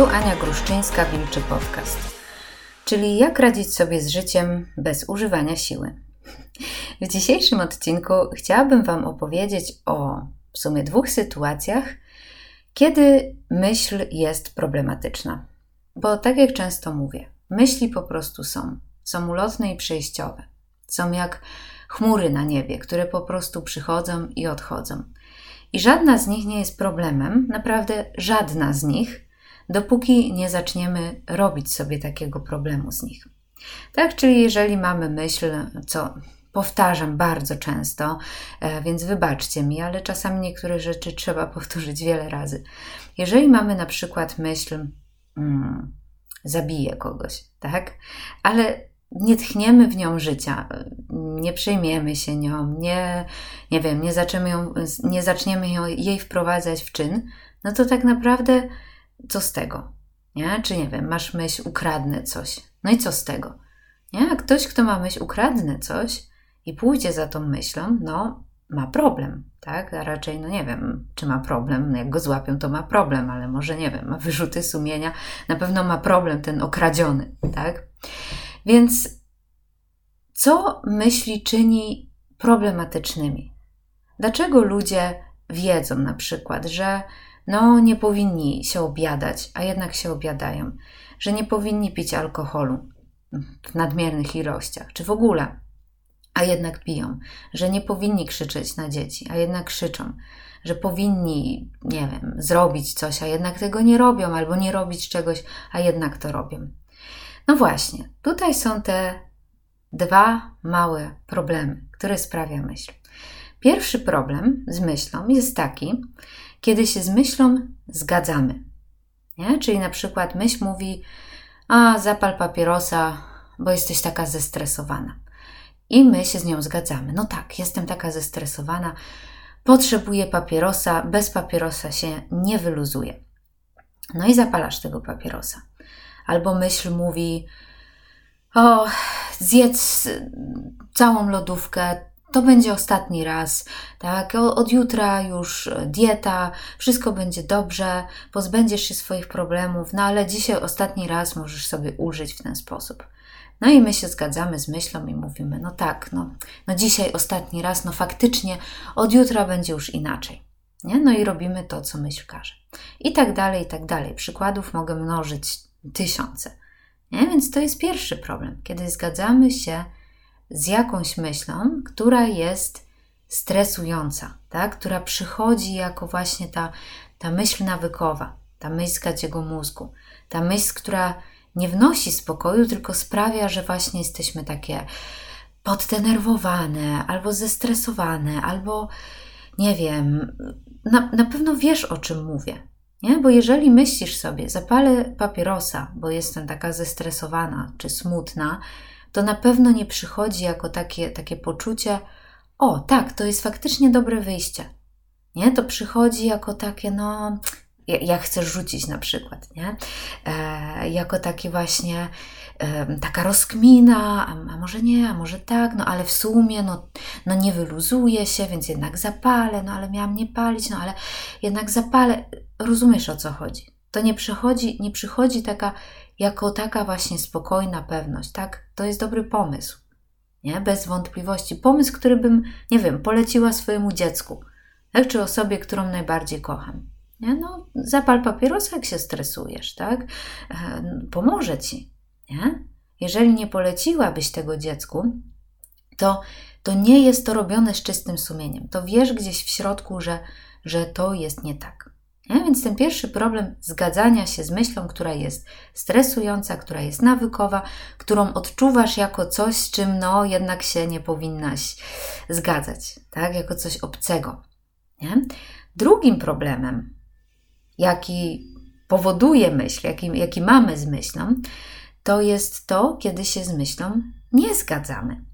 Tu Ania Gruszczyńska, Wilczy Podcast. Czyli jak radzić sobie z życiem bez używania siły. W dzisiejszym odcinku chciałabym Wam opowiedzieć o w sumie dwóch sytuacjach, kiedy myśl jest problematyczna. Bo tak jak często mówię, myśli po prostu są. Są ulotne i przejściowe. Są jak chmury na niebie, które po prostu przychodzą i odchodzą. I żadna z nich nie jest problemem, naprawdę żadna z nich, dopóki nie zaczniemy robić sobie takiego problemu z nich. Tak, czyli jeżeli mamy myśl, co powtarzam bardzo często, e, więc wybaczcie mi, ale czasami niektóre rzeczy trzeba powtórzyć wiele razy. Jeżeli mamy na przykład myśl, hmm, zabiję kogoś, tak, ale nie tchniemy w nią życia, nie przejmiemy się nią, nie, nie wiem, nie zaczniemy, ją, nie zaczniemy jej wprowadzać w czyn, no to tak naprawdę co z tego? Nie? Czy nie wiem, masz myśl, ukradnę coś. No i co z tego? Nie? Ktoś, kto ma myśl, ukradnę coś i pójdzie za tą myślą, no ma problem, tak? A raczej, no nie wiem, czy ma problem, jak go złapią, to ma problem, ale może nie wiem, ma wyrzuty sumienia, na pewno ma problem ten okradziony, tak? Więc co myśli czyni problematycznymi? Dlaczego ludzie wiedzą na przykład, że no nie powinni się obiadać, a jednak się obiadają, że nie powinni pić alkoholu w nadmiernych ilościach, czy w ogóle, a jednak piją, że nie powinni krzyczeć na dzieci, a jednak krzyczą, że powinni, nie wiem, zrobić coś, a jednak tego nie robią, albo nie robić czegoś, a jednak to robią. No właśnie, tutaj są te dwa małe problemy, które sprawia myśl. Pierwszy problem z myślą jest taki, kiedy się z myślą zgadzamy. Nie? Czyli na przykład myśl mówi, a zapal papierosa, bo jesteś taka zestresowana. I my się z nią zgadzamy. No tak, jestem taka zestresowana, potrzebuję papierosa, bez papierosa się nie wyluzuje. No i zapalasz tego papierosa. Albo myśl mówi, o, zjedz całą lodówkę, to będzie ostatni raz, tak? Od jutra już dieta, wszystko będzie dobrze, pozbędziesz się swoich problemów, no ale dzisiaj ostatni raz możesz sobie użyć w ten sposób. No i my się zgadzamy z myślą i mówimy, no tak, no, no dzisiaj ostatni raz, no faktycznie od jutra będzie już inaczej. Nie? No i robimy to, co myśl każe. I tak dalej, i tak dalej. Przykładów mogę mnożyć tysiące. Nie? Więc to jest pierwszy problem, kiedy zgadzamy się z jakąś myślą, która jest stresująca, tak? która przychodzi jako właśnie ta, ta myśl nawykowa, ta myśl z gadziego mózgu, ta myśl, która nie wnosi spokoju, tylko sprawia, że właśnie jesteśmy takie poddenerwowane, albo zestresowane, albo nie wiem, na, na pewno wiesz o czym mówię. Nie? Bo jeżeli myślisz sobie, zapalę papierosa, bo jestem taka zestresowana czy smutna, to na pewno nie przychodzi jako takie, takie poczucie, o tak, to jest faktycznie dobre wyjście. Nie? To przychodzi jako takie, no, ja, chcę rzucić na przykład, nie? E, jako takie właśnie e, taka rozkmina, a, a, może nie, a może tak, no ale w sumie no, no nie wyluzuje się, więc jednak zapalę, no ale miałam nie palić, no ale jednak zapalę. Rozumiesz o co chodzi? To nie przychodzi, nie przychodzi taka jako taka właśnie spokojna pewność, tak? To jest dobry pomysł, nie? Bez wątpliwości. Pomysł, który bym, nie wiem, poleciła swojemu dziecku, tak? Czy osobie, którą najbardziej kocham. Nie? No, zapal papierosa, jak się stresujesz, tak? E, pomoże ci, nie? Jeżeli nie poleciłabyś tego dziecku, to, to nie jest to robione z czystym sumieniem. To wiesz gdzieś w środku, że, że to jest nie tak. Nie? Więc ten pierwszy problem zgadzania się z myślą, która jest stresująca, która jest nawykowa, którą odczuwasz jako coś, z czym no jednak się nie powinnaś zgadzać, tak? Jako coś obcego. Nie? Drugim problemem, jaki powoduje myśl, jaki, jaki mamy z myślą, to jest to, kiedy się z myślą nie zgadzamy.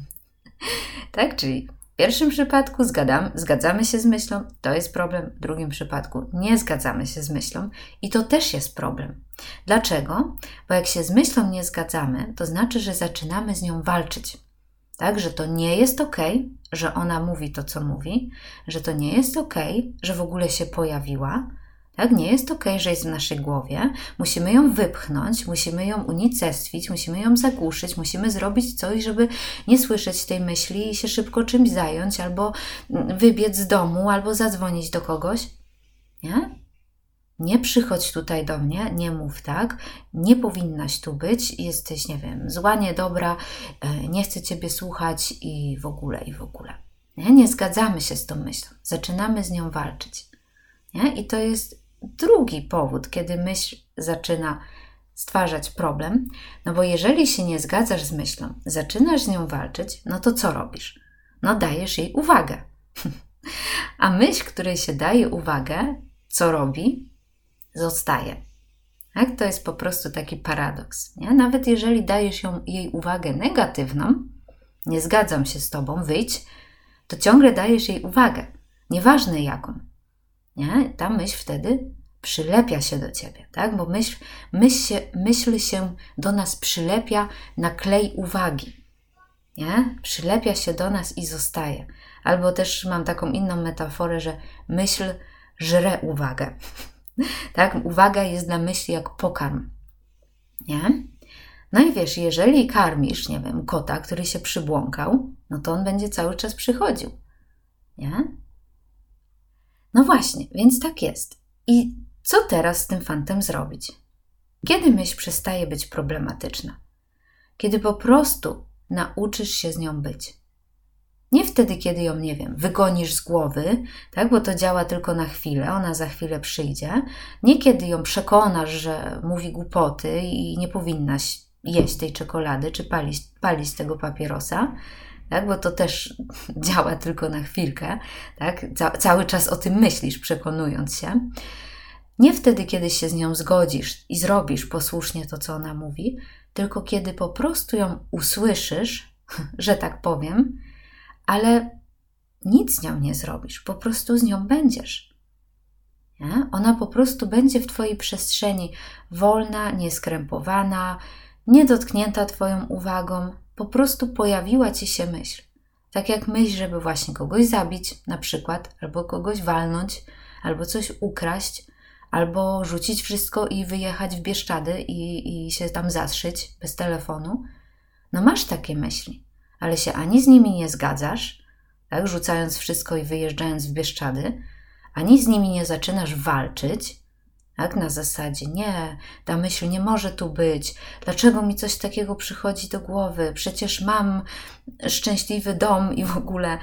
tak? Czyli w pierwszym przypadku zgadzamy, zgadzamy się z myślą, to jest problem. W drugim przypadku nie zgadzamy się z myślą i to też jest problem. Dlaczego? Bo jak się z myślą nie zgadzamy, to znaczy, że zaczynamy z nią walczyć. Tak, że to nie jest ok, że ona mówi to, co mówi, że to nie jest ok, że w ogóle się pojawiła, Tak? Nie jest ok, że jest w naszej głowie. Musimy ją wypchnąć, musimy ją unicestwić, musimy ją zagłuszyć, musimy zrobić coś, żeby nie słyszeć tej myśli i się szybko czymś zająć, albo wybiec z domu, albo zadzwonić do kogoś. Nie? Nie przychodź tutaj do mnie, nie mów tak, nie powinnaś tu być, jesteś, nie wiem, zła, niedobra, e, nie chcę ciebie słuchać i w ogóle, i w ogóle. Nie, nie zgadzamy się z tą myślą, zaczynamy z nią walczyć. Nie? I to jest drugi powód, kiedy myśl zaczyna stwarzać problem, no bo jeżeli się nie zgadzasz z myślą, zaczynasz z nią walczyć, no to co robisz? No dajesz jej uwagę. A myśl, której się daje uwagę, co robi? Zostaje. Tak? To jest po prostu taki paradoks. Nie? Nawet jeżeli dajesz ją, jej uwagę negatywną, nie zgadzam się z tobą, wyjdź, to ciągle dajesz jej uwagę, nieważne jaką. Nie? Ta myśl wtedy przylepia się do ciebie, tak? Bo myśl, myśl, się, myśl się do nas przylepia na klej uwagi. Nie? Przylepia się do nas i zostaje. Albo też mam taką inną metaforę, że myśl żre uwagę. tak? Uwaga jest dla myśli jak pokarm. Nie? No i wiesz, jeżeli karmisz, nie wiem, kota, który się przybłąkał, no to on będzie cały czas przychodził. Nie? No właśnie, więc tak jest. I co teraz z tym fantem zrobić? Kiedy myśl przestaje być problematyczna? Kiedy po prostu nauczysz się z nią być. Nie wtedy, kiedy ją, nie wiem, wygonisz z głowy, tak, bo to działa tylko na chwilę, ona za chwilę przyjdzie. Nie kiedy ją przekonasz, że mówi głupoty i nie powinnaś jeść tej czekolady czy palić, palić tego papierosa, tak, bo to też działa tylko na chwilkę, tak, Ca cały czas o tym myślisz, przekonując się. Nie wtedy, kiedy się z nią zgodzisz i zrobisz posłusznie to, co ona mówi, tylko kiedy po prostu ją usłyszysz, że tak powiem, ale nic z nią nie zrobisz, po prostu z nią będziesz. Nie? Ona po prostu będzie w Twojej przestrzeni wolna, nieskrępowana, niedotknięta Twoją uwagą, po prostu pojawiła Ci się myśl. Tak jak myśl, żeby właśnie kogoś zabić, na przykład, albo kogoś walnąć, albo coś ukraść, albo rzucić wszystko i wyjechać w Bieszczady i, i się tam zaszyć bez telefonu. No masz takie myśli ale się ani z nimi nie zgadzasz, tak, rzucając wszystko i wyjeżdżając w Bieszczady, ani z nimi nie zaczynasz walczyć, tak, na zasadzie nie, ta myśl nie może tu być, dlaczego mi coś takiego przychodzi do głowy, przecież mam szczęśliwy dom i w ogóle,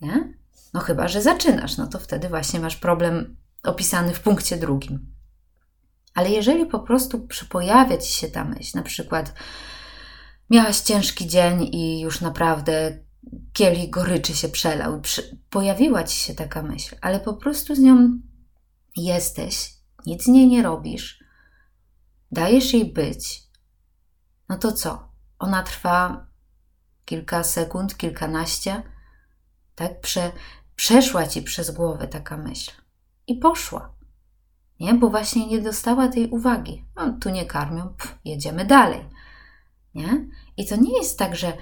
nie? No chyba, że zaczynasz, no to wtedy właśnie masz problem opisany w punkcie drugim. Ale jeżeli po prostu pojawia ci się ta myśl, na przykład Miałaś ciężki dzień i już naprawdę kielich goryczy się przelał. Pojawiła ci się taka myśl, ale po prostu z nią jesteś, nic z niej nie robisz, dajesz jej być. No to co? Ona trwa kilka sekund, kilkanaście, tak? Prze, przeszła ci przez głowę taka myśl i poszła. Nie, bo właśnie nie dostała tej uwagi. No, tu nie karmią, jedziemy dalej. Nie? I to nie jest tak, że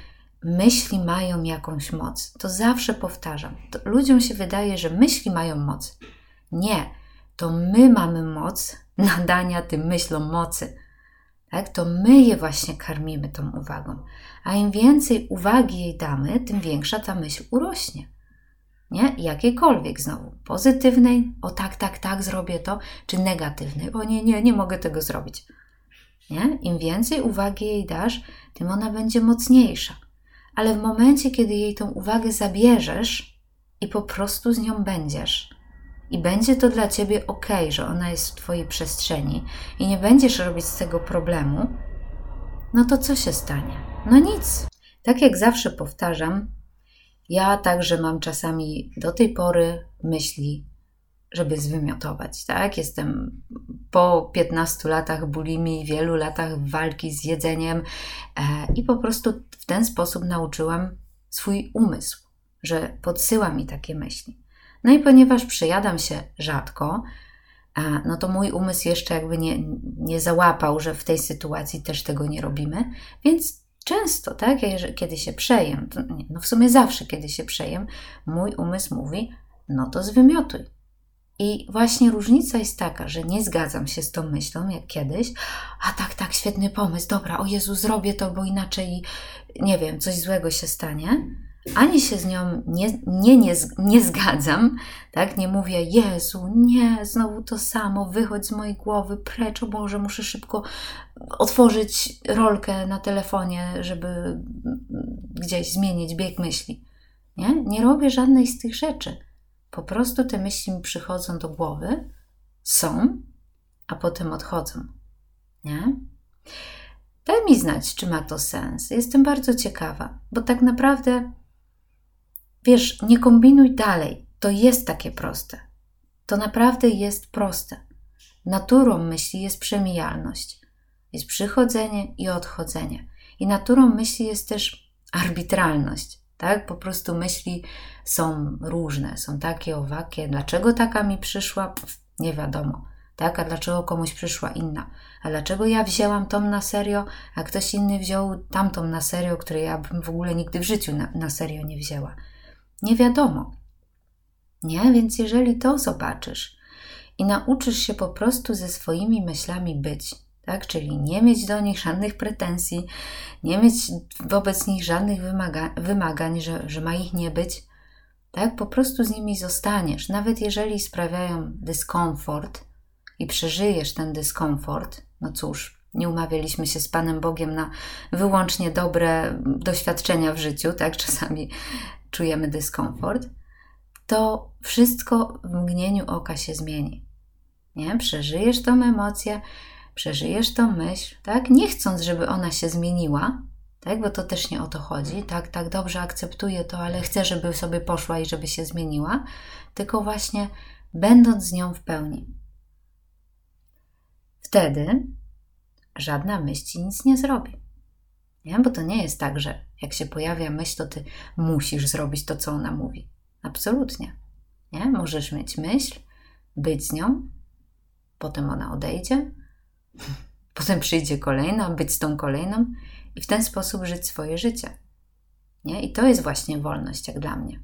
myśli mają jakąś moc. To zawsze powtarzam. To ludziom się wydaje, że myśli mają moc. Nie, to my mamy moc nadania tym myślom mocy. Tak? To my je właśnie karmimy tą uwagą. A im więcej uwagi jej damy, tym większa ta myśl urośnie. Nie? Jakiejkolwiek znowu. Pozytywnej, o tak, tak, tak, zrobię to, czy negatywnej, o nie, nie, nie mogę tego zrobić. Nie? Im więcej uwagi jej dasz, tym ona będzie mocniejsza. Ale w momencie, kiedy jej tą uwagę zabierzesz i po prostu z nią będziesz, i będzie to dla ciebie ok, że ona jest w twojej przestrzeni i nie będziesz robić z tego problemu, no to co się stanie? No nic. Tak jak zawsze powtarzam, ja także mam czasami do tej pory myśli żeby zwymiotować, tak? Jestem po 15 latach bulimii, wielu latach walki z jedzeniem e, i po prostu w ten sposób nauczyłam swój umysł, że podsyła mi takie myśli. No i ponieważ przejadam się rzadko, e, no to mój umysł jeszcze jakby nie, nie załapał, że w tej sytuacji też tego nie robimy, więc często, tak, kiedy się przejem, no w sumie zawsze, kiedy się przejem, mój umysł mówi, no to zwymiotuj, I właśnie różnica jest taka, że nie zgadzam się z tą myślą, jak kiedyś, a tak, tak, świetny pomysł, dobra, o Jezu, zrobię to, bo inaczej, nie wiem, coś złego się stanie. Ani się z nią nie, nie, nie, nie zgadzam, tak? Nie mówię, Jezu, nie, znowu to samo, wychodź z mojej głowy, precz, o Boże, muszę szybko otworzyć rolkę na telefonie, żeby gdzieś zmienić bieg myśli. Nie? Nie robię żadnej z tych rzeczy po prostu te myśli mi przychodzą do głowy, są, a potem odchodzą. Nie? Daj mi znać, czy ma to sens. Jestem bardzo ciekawa, bo tak naprawdę, wiesz, nie kombinuj dalej. To jest takie proste. To naprawdę jest proste. Naturą myśli jest przemijalność. Jest przychodzenie i odchodzenie. I naturą myśli jest też arbitralność tak? Po prostu myśli są różne, są takie, owakie. Dlaczego taka mi przyszła? Nie wiadomo. Tak? A dlaczego komuś przyszła inna? A dlaczego ja wzięłam tą na serio, a ktoś inny wziął tamtą na serio, której ja bym w ogóle nigdy w życiu na, na serio nie wzięła? Nie wiadomo. Nie? Więc jeżeli to zobaczysz i nauczysz się po prostu ze swoimi myślami być, tak? Czyli nie mieć do nich żadnych pretensji, nie mieć wobec nich żadnych wymaga wymagań, że, że ma ich nie być, tak? Po prostu z nimi zostaniesz, nawet jeżeli sprawiają dyskomfort i przeżyjesz ten dyskomfort, no cóż, nie umawialiśmy się z Panem Bogiem na wyłącznie dobre doświadczenia w życiu, tak? Czasami czujemy dyskomfort, to wszystko w mgnieniu oka się zmieni. Nie? Przeżyjesz tą emocję, przeżyjesz tą myśl, tak? Nie chcąc, żeby ona się zmieniła, tak? Bo to też nie o to chodzi, tak? Tak dobrze akceptuję to, ale chcę, żeby sobie poszła i żeby się zmieniła, tylko właśnie będąc z nią w pełni. Wtedy żadna myśl ci nic nie zrobi. Nie? Bo to nie jest tak, że jak się pojawia myśl, to ty musisz zrobić to, co ona mówi. Absolutnie. Nie? Możesz mieć myśl, być z nią, potem ona odejdzie, Potem przyjdzie kolejna, być z tą kolejną i w ten sposób żyć swoje życie. Nie? I to jest właśnie wolność, jak dla mnie.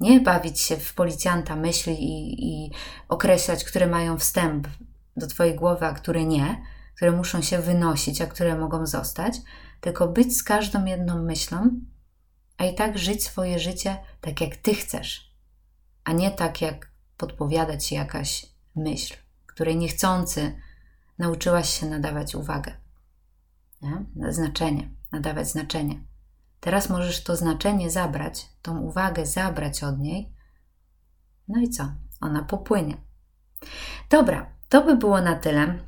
Nie bawić się w policjanta myśli i, i określać, które mają wstęp do Twojej głowy, a które nie, które muszą się wynosić, a które mogą zostać, tylko być z każdą jedną myślą, a i tak żyć swoje życie tak, jak Ty chcesz, a nie tak, jak podpowiada Ci jakaś myśl, której niechcący nauczyłaś się nadawać uwagę, nie? znaczenie, nadawać znaczenie. Teraz możesz to znaczenie zabrać, tą uwagę zabrać od niej, no i co? Ona popłynie. Dobra, to by było na tyle.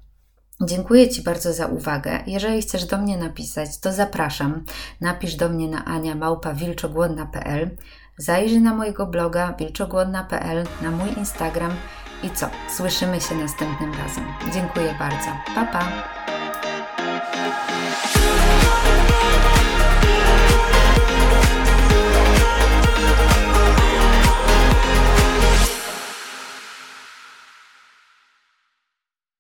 Dziękuję Ci bardzo za uwagę. Jeżeli chcesz do mnie napisać, to zapraszam. Napisz do mnie na aniamałpa.wilczogłodna.pl Zajrzyj na mojego bloga wilczogłodna.pl, na mój Instagram i co? Słyszymy się następnym razem. Dziękuję bardzo. Pa pa!